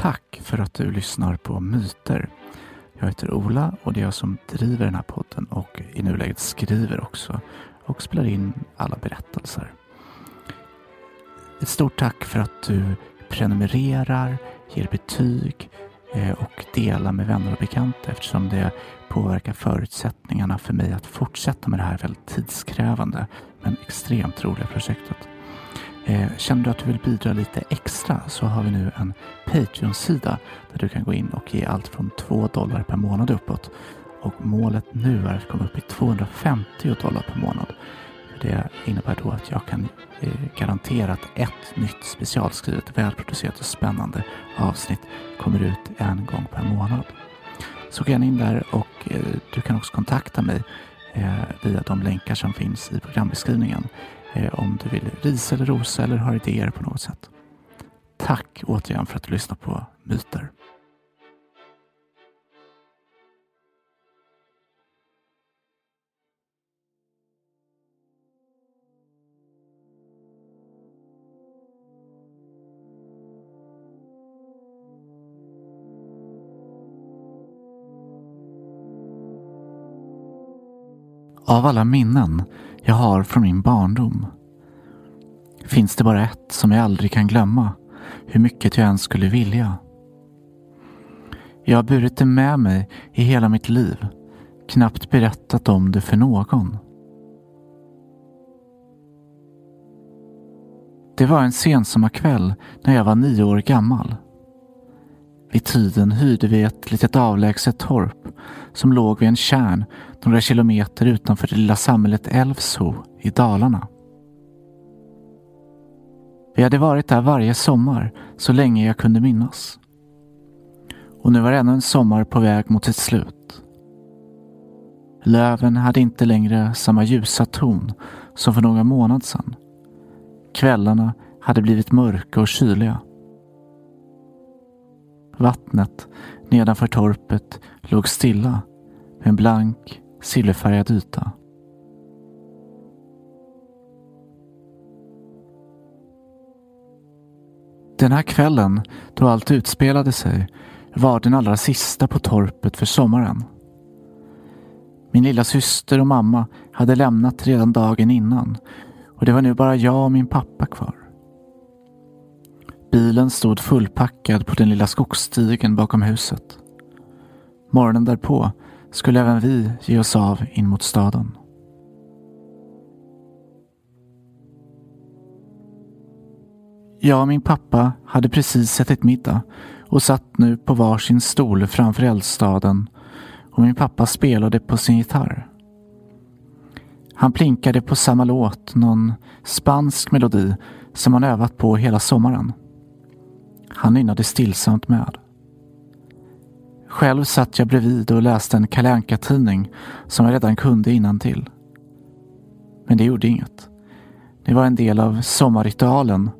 Tack för att du lyssnar på Myter. Jag heter Ola och det är jag som driver den här podden och i nuläget skriver också och spelar in alla berättelser. Ett stort tack för att du prenumererar, ger betyg eh, och delar med vänner och bekanta eftersom det påverkar förutsättningarna för mig att fortsätta med det här väldigt tidskrävande men extremt roliga projektet. Eh, Känner du att du vill bidra lite extra så har vi nu en Patreon-sida där du kan gå in och ge allt från 2 dollar per månad uppåt. Och målet nu är att komma upp i 250 dollar per månad. Det innebär då att jag kan eh, garantera att ett nytt specialskrivet, välproducerat och spännande avsnitt kommer ut en gång per månad. Så gå gärna in där och eh, du kan också kontakta mig via de länkar som finns i programbeskrivningen Eh, om du vill risa eller rosa eller har idéer på något sätt. Tack återigen för att du lyssnar på Myter. Av alla minnen jag har från min barndom finns det bara ett som jag aldrig kan glömma, hur mycket jag än skulle vilja. Jag har burit det med mig i hela mitt liv, knappt berättat om det för någon. Det var en sensommarkväll när jag var nio år gammal. Vid tiden hyrde vi ett litet avlägset torp som låg vid en kärn några kilometer utanför det lilla samhället Älvsho i Dalarna. Vi hade varit där varje sommar så länge jag kunde minnas. Och nu var ännu en sommar på väg mot sitt slut. Löven hade inte längre samma ljusa ton som för några månader sedan. Kvällarna hade blivit mörka och kyliga. Vattnet nedanför torpet låg stilla med en blank silverfärgad yta. Den här kvällen, då allt utspelade sig, var den allra sista på torpet för sommaren. Min lilla syster och mamma hade lämnat redan dagen innan och det var nu bara jag och min pappa kvar. Bilen stod fullpackad på den lilla skogsstigen bakom huset. Morgonen därpå skulle även vi ge oss av in mot staden. Jag och min pappa hade precis ätit middag och satt nu på varsin stol framför eldstaden och min pappa spelade på sin gitarr. Han plinkade på samma låt, någon spansk melodi som han övat på hela sommaren. Han nynnade stillsamt med. Själv satt jag bredvid och läste en Kalle tidning som jag redan kunde till. Men det gjorde inget. Det var en del av sommarritualen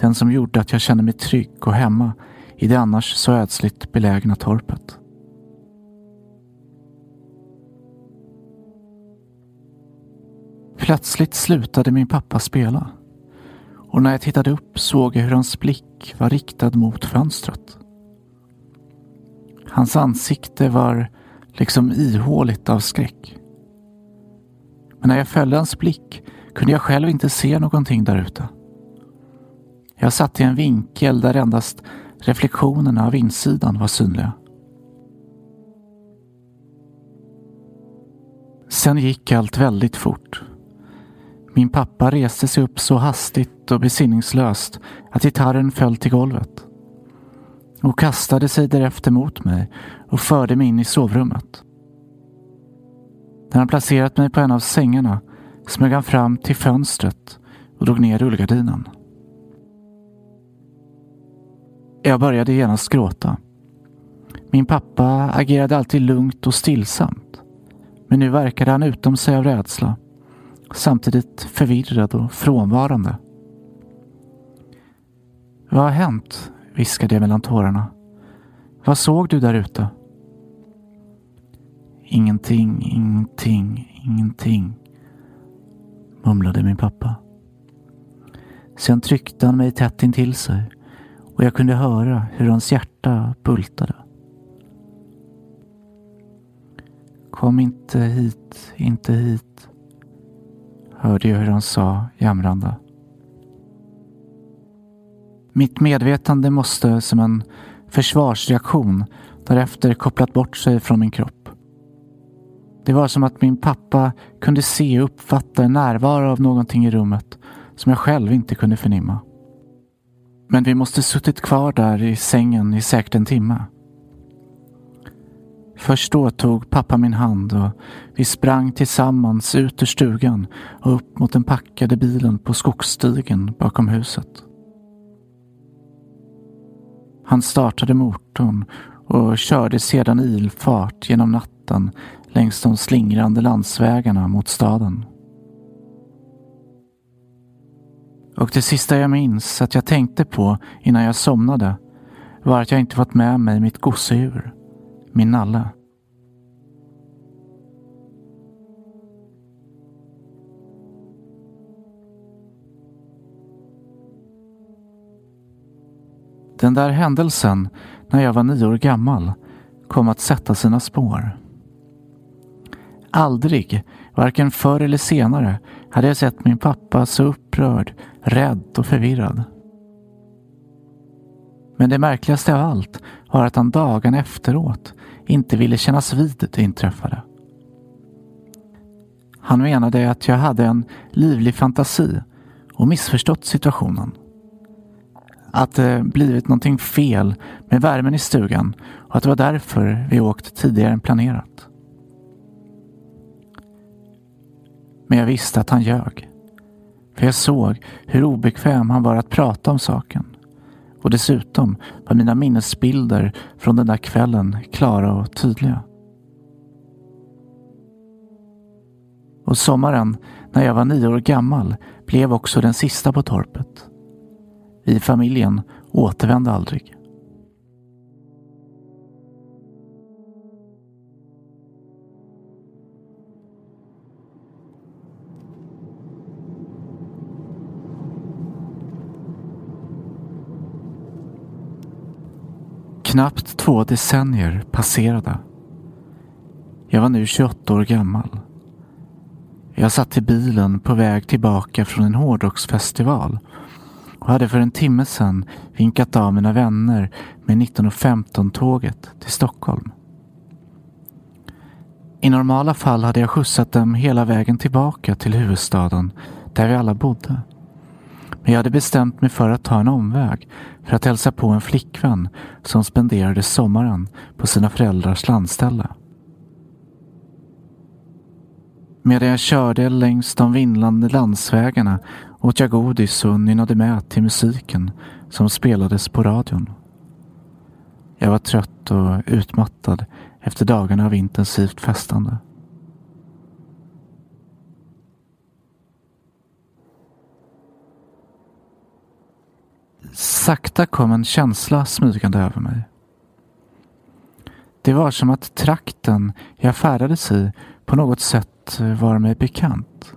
den som gjorde att jag kände mig trygg och hemma i det annars så ödsligt belägna torpet. Plötsligt slutade min pappa spela och när jag tittade upp såg jag hur hans blick var riktad mot fönstret. Hans ansikte var liksom ihåligt av skräck. Men när jag följde hans blick kunde jag själv inte se någonting där ute. Jag satt i en vinkel där endast reflektionerna av insidan var synliga. Sen gick allt väldigt fort. Min pappa reste sig upp så hastigt och besinningslöst att gitarren föll till golvet och kastade sig därefter mot mig och förde mig in i sovrummet. När han placerat mig på en av sängarna smög han fram till fönstret och drog ner rullgardinen. Jag började genast gråta. Min pappa agerade alltid lugnt och stillsamt. Men nu verkade han utom sig av rädsla. Samtidigt förvirrad och frånvarande. Vad har hänt? viskade jag mellan tårarna. Vad såg du där ute? Ingenting, ingenting, ingenting, mumlade min pappa. Sen tryckte han mig tätt intill sig och jag kunde höra hur hans hjärta bultade. Kom inte hit, inte hit, hörde jag hur han sa jamrande. Mitt medvetande måste som en försvarsreaktion därefter kopplat bort sig från min kropp. Det var som att min pappa kunde se och uppfatta en närvaro av någonting i rummet som jag själv inte kunde förnimma. Men vi måste suttit kvar där i sängen i säkert en timme. Först då tog pappa min hand och vi sprang tillsammans ut ur stugan och upp mot den packade bilen på skogsstigen bakom huset. Han startade motorn och körde sedan ilfart genom natten längs de slingrande landsvägarna mot staden. Och det sista jag minns att jag tänkte på innan jag somnade var att jag inte fått med mig mitt gosedjur, min nalle. Den där händelsen när jag var nio år gammal kom att sätta sina spår. Aldrig, varken förr eller senare, hade jag sett min pappa så upprörd, rädd och förvirrad. Men det märkligaste av allt var att han dagen efteråt inte ville kännas vid det inträffade. Han menade att jag hade en livlig fantasi och missförstått situationen. Att det blivit någonting fel med värmen i stugan och att det var därför vi åkt tidigare än planerat. Men jag visste att han ljög. För jag såg hur obekväm han var att prata om saken. Och dessutom var mina minnesbilder från den där kvällen klara och tydliga. Och sommaren, när jag var nio år gammal, blev också den sista på torpet. Vi i familjen återvände aldrig. Knappt två decennier passerade. Jag var nu 28 år gammal. Jag satt i bilen på väg tillbaka från en hårdrocksfestival och hade för en timme sedan vinkat av mina vänner med 1915-tåget till Stockholm. I normala fall hade jag skjutsat dem hela vägen tillbaka till huvudstaden där vi alla bodde. Men jag hade bestämt mig för att ta en omväg för att hälsa på en flickvän som spenderade sommaren på sina föräldrars landställe. Medan jag körde längs de vindlande landsvägarna åt jag godis och nynnade med till musiken som spelades på radion. Jag var trött och utmattad efter dagarna av intensivt festande. Sakta kom en känsla smygande över mig. Det var som att trakten jag färdades i på något sätt var mig bekant.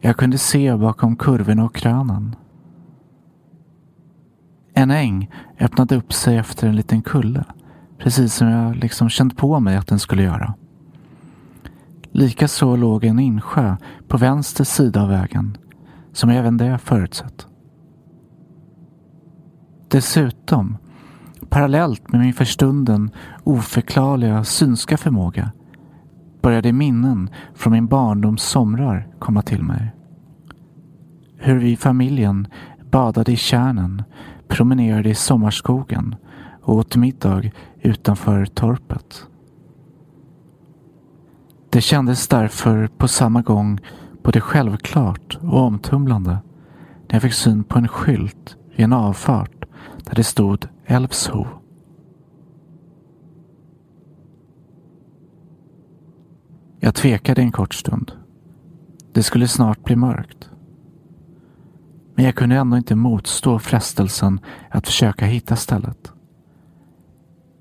Jag kunde se bakom kurvorna och krönen. En äng öppnade upp sig efter en liten kulle, precis som jag liksom känt på mig att den skulle göra. Likaså låg en insjö på vänster sida av vägen, som även det förutsett. Dessutom, parallellt med min för stunden oförklarliga synska förmåga, började minnen från min barndoms somrar komma till mig. Hur vi i familjen badade i kärnen, promenerade i sommarskogen och åt middag utanför torpet. Det kändes därför på samma gång både självklart och omtumlande när jag fick syn på en skylt vid en avfart där det stod Älvsho. Jag tvekade en kort stund. Det skulle snart bli mörkt. Men jag kunde ändå inte motstå frestelsen att försöka hitta stället.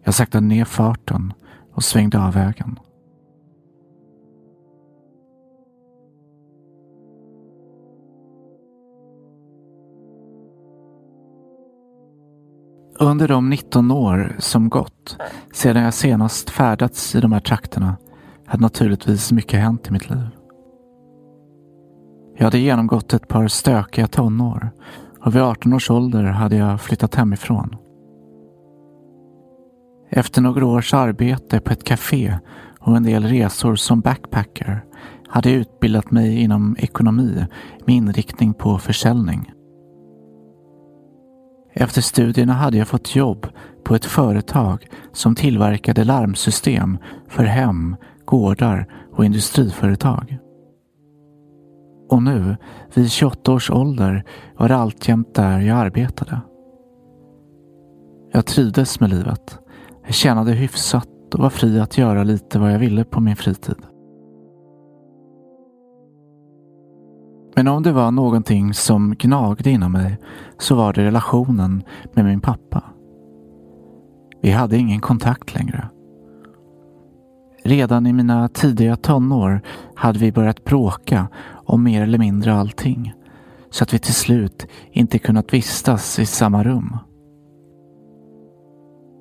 Jag saktade ner farten och svängde av vägen. Under de 19 år som gått sedan jag senast färdats i de här trakterna hade naturligtvis mycket hänt i mitt liv. Jag hade genomgått ett par stökiga tonår och vid 18 års ålder hade jag flyttat hemifrån. Efter några års arbete på ett café och en del resor som backpacker hade jag utbildat mig inom ekonomi med inriktning på försäljning. Efter studierna hade jag fått jobb på ett företag som tillverkade larmsystem för hem, gårdar och industriföretag. Och nu, vid 28 års ålder, var det alltjämt där jag arbetade. Jag trivdes med livet. Jag tjänade hyfsat och var fri att göra lite vad jag ville på min fritid. Men om det var någonting som gnagde inom mig så var det relationen med min pappa. Vi hade ingen kontakt längre. Redan i mina tidiga tonår hade vi börjat bråka om mer eller mindre allting. Så att vi till slut inte kunnat vistas i samma rum.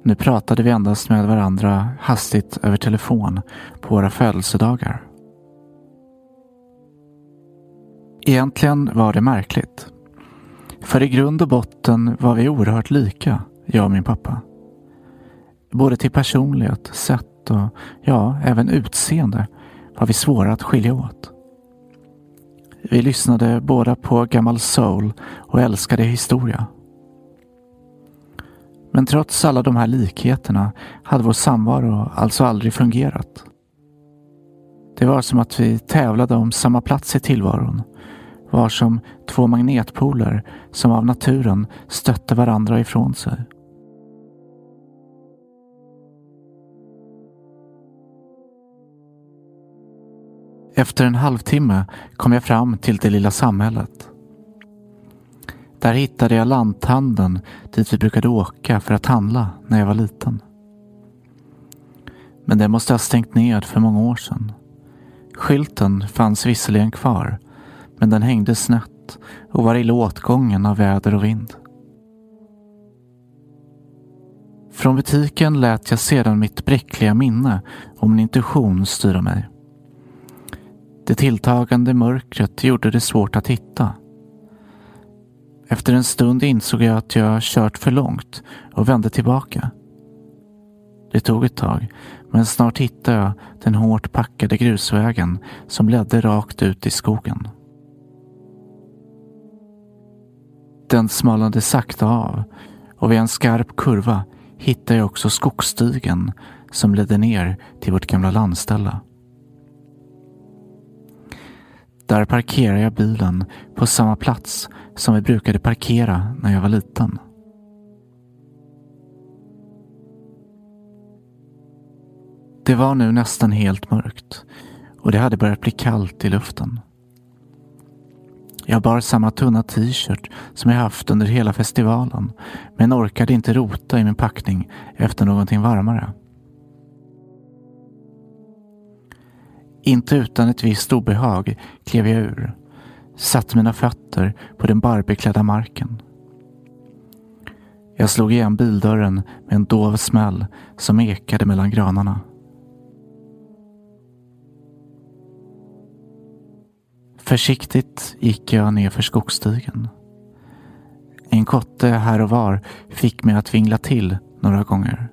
Nu pratade vi endast med varandra hastigt över telefon på våra födelsedagar. Egentligen var det märkligt. För i grund och botten var vi oerhört lika, jag och min pappa. Både till personlighet, sätt och ja, även utseende var vi svåra att skilja åt. Vi lyssnade båda på gammal soul och älskade historia. Men trots alla de här likheterna hade vår samvaro alltså aldrig fungerat. Det var som att vi tävlade om samma plats i tillvaron var som två magnetpoler som av naturen stötte varandra ifrån sig. Efter en halvtimme kom jag fram till det lilla samhället. Där hittade jag lanthandeln dit vi brukade åka för att handla när jag var liten. Men den måste ha stängt ned för många år sedan. Skylten fanns visserligen kvar men den hängde snett och var illa åtgången av väder och vind. Från butiken lät jag sedan mitt bräckliga minne och min intuition styra mig. Det tilltagande mörkret gjorde det svårt att hitta. Efter en stund insåg jag att jag kört för långt och vände tillbaka. Det tog ett tag, men snart hittade jag den hårt packade grusvägen som ledde rakt ut i skogen. Den smalnade sakta av och vid en skarp kurva hittade jag också skogsstigen som ledde ner till vårt gamla landställe. Där parkerade jag bilen på samma plats som vi brukade parkera när jag var liten. Det var nu nästan helt mörkt och det hade börjat bli kallt i luften. Jag bar samma tunna t-shirt som jag haft under hela festivalen men orkade inte rota i min packning efter någonting varmare. Inte utan ett visst obehag klev jag ur, satte mina fötter på den barbeklädda marken. Jag slog igen bildörren med en dov smäll som ekade mellan granarna. Försiktigt gick jag ner för skogsstigen. En kotte här och var fick mig att vingla till några gånger.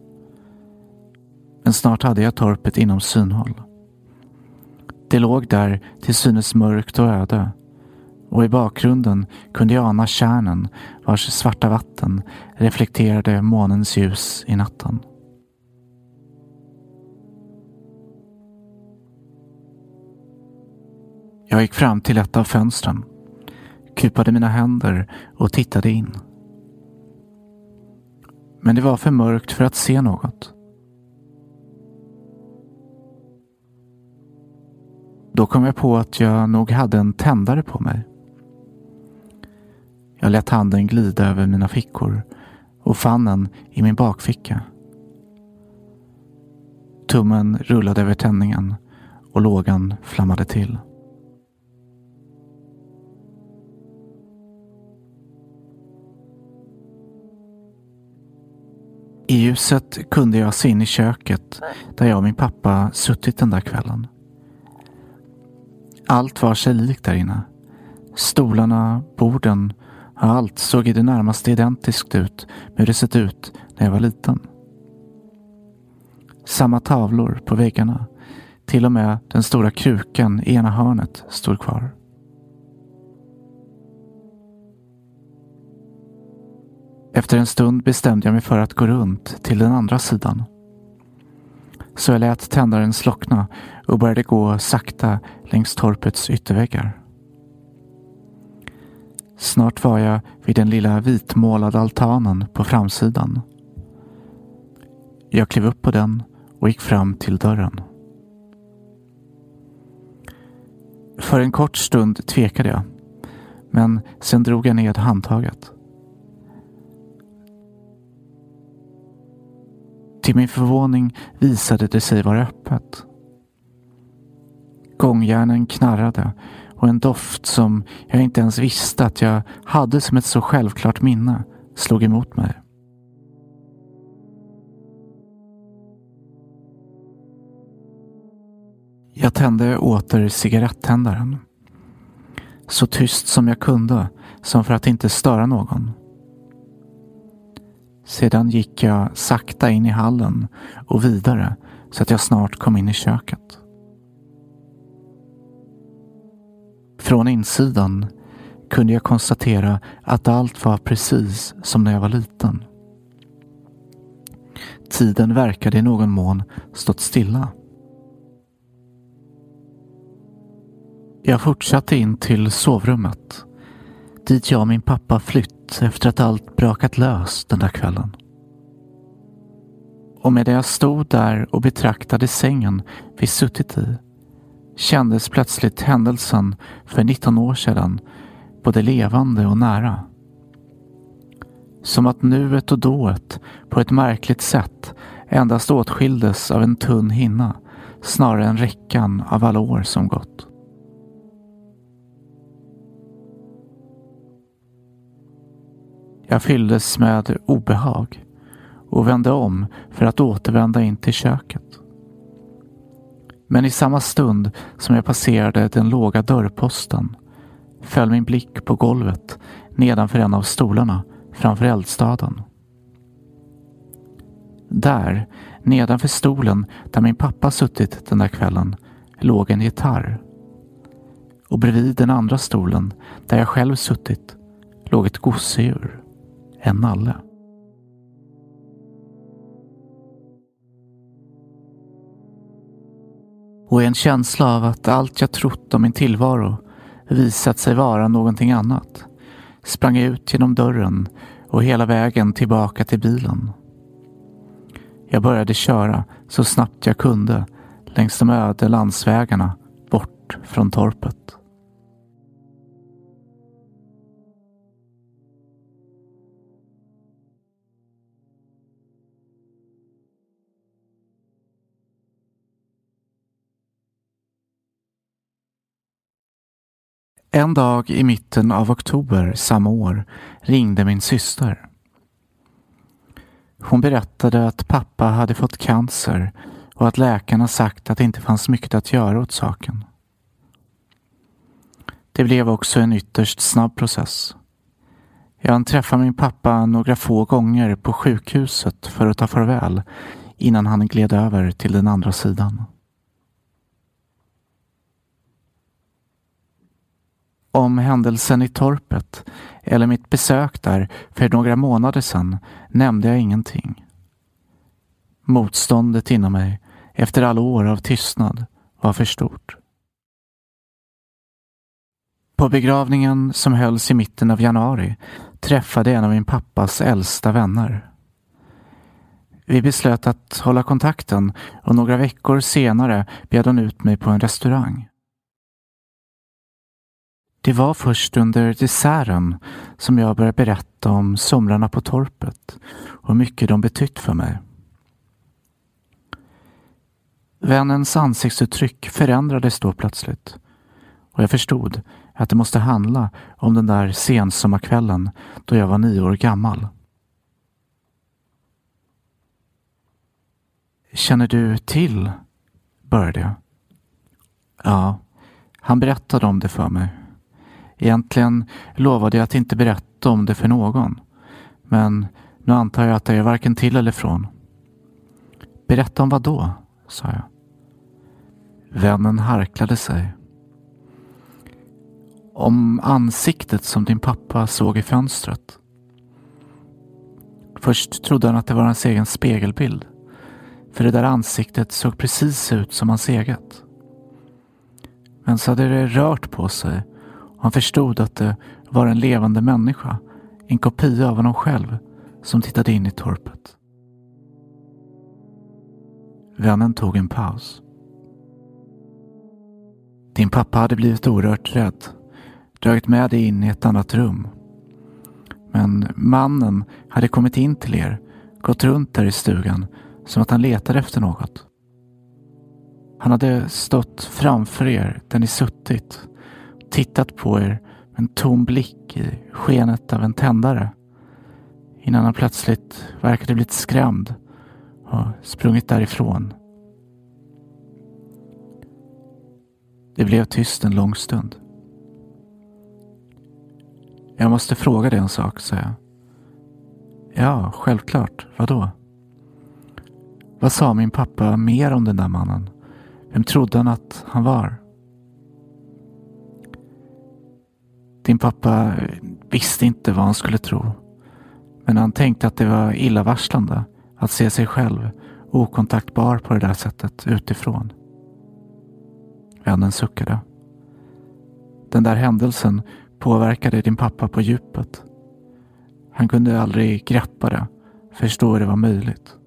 Men snart hade jag torpet inom synhåll. Det låg där till synes mörkt och öde och i bakgrunden kunde jag ana kärnen vars svarta vatten reflekterade månens ljus i natten. Jag gick fram till ett av fönstren, kupade mina händer och tittade in. Men det var för mörkt för att se något. Då kom jag på att jag nog hade en tändare på mig. Jag lät handen glida över mina fickor och fann den i min bakficka. Tummen rullade över tändningen och lågan flammade till. I ljuset kunde jag se in i köket där jag och min pappa suttit den där kvällen. Allt var sig likt där inne. Stolarna, borden, allt såg i det närmaste identiskt ut med hur det sett ut när jag var liten. Samma tavlor på väggarna. Till och med den stora krukan i ena hörnet stod kvar. Efter en stund bestämde jag mig för att gå runt till den andra sidan. Så jag lät tändaren slockna och började gå sakta längs torpets ytterväggar. Snart var jag vid den lilla vitmålade altanen på framsidan. Jag klev upp på den och gick fram till dörren. För en kort stund tvekade jag, men sen drog jag ned handtaget. Till min förvåning visade det sig vara öppet. Gångjärnen knarrade och en doft som jag inte ens visste att jag hade som ett så självklart minne slog emot mig. Jag tände åter cigarettändaren. Så tyst som jag kunde, som för att inte störa någon. Sedan gick jag sakta in i hallen och vidare så att jag snart kom in i köket. Från insidan kunde jag konstatera att allt var precis som när jag var liten. Tiden verkade i någon mån stått stilla. Jag fortsatte in till sovrummet dit jag och min pappa flytt efter att allt brakat lös den där kvällen. Och medan jag stod där och betraktade sängen vi suttit i kändes plötsligt händelsen för 19 år sedan både levande och nära. Som att nuet och dået på ett märkligt sätt endast åtskildes av en tunn hinna snarare än räckan av alla år som gått. Jag fylldes med obehag och vände om för att återvända in till köket. Men i samma stund som jag passerade den låga dörrposten föll min blick på golvet nedanför en av stolarna framför eldstaden. Där, nedanför stolen där min pappa suttit den där kvällen, låg en gitarr. Och bredvid den andra stolen, där jag själv suttit, låg ett gosedjur en nalle. Och en känsla av att allt jag trott om min tillvaro visat sig vara någonting annat sprang jag ut genom dörren och hela vägen tillbaka till bilen. Jag började köra så snabbt jag kunde längs de öde landsvägarna bort från torpet. En dag i mitten av oktober samma år ringde min syster. Hon berättade att pappa hade fått cancer och att läkarna sagt att det inte fanns mycket att göra åt saken. Det blev också en ytterst snabb process. Jag träffade min pappa några få gånger på sjukhuset för att ta farväl innan han gled över till den andra sidan. Om händelsen i torpet eller mitt besök där för några månader sedan nämnde jag ingenting. Motståndet inom mig efter alla år av tystnad var för stort. På begravningen som hölls i mitten av januari träffade en av min pappas äldsta vänner. Vi beslöt att hålla kontakten och några veckor senare bjöd hon ut mig på en restaurang. Det var först under desserten som jag började berätta om somrarna på torpet och hur mycket de betytt för mig. Vännens ansiktsuttryck förändrades då plötsligt och jag förstod att det måste handla om den där sensommarkvällen då jag var nio år gammal. Känner du till? började jag. Ja, han berättade om det för mig. Egentligen lovade jag att inte berätta om det för någon. Men nu antar jag att det är varken till eller från. Berätta om vad då? sa jag. Vännen harklade sig. Om ansiktet som din pappa såg i fönstret. Först trodde han att det var hans egen spegelbild. För det där ansiktet såg precis ut som hans eget. Men så hade det rört på sig han förstod att det var en levande människa, en kopia av honom själv, som tittade in i torpet. Vännen tog en paus. Din pappa hade blivit orört rädd, dragit med dig in i ett annat rum. Men mannen hade kommit in till er, gått runt där i stugan som att han letade efter något. Han hade stått framför er där ni suttit, tittat på er med en tom blick i skenet av en tändare innan han plötsligt verkade blivit skrämd och sprungit därifrån. Det blev tyst en lång stund. Jag måste fråga dig en sak, sa jag. Ja, självklart. Vadå? Vad sa min pappa mer om den där mannen? Vem trodde han att han var? Din pappa visste inte vad han skulle tro. Men han tänkte att det var illavarslande att se sig själv okontaktbar på det där sättet utifrån. Vännen suckade. Den där händelsen påverkade din pappa på djupet. Han kunde aldrig greppa det, förstå hur det var möjligt.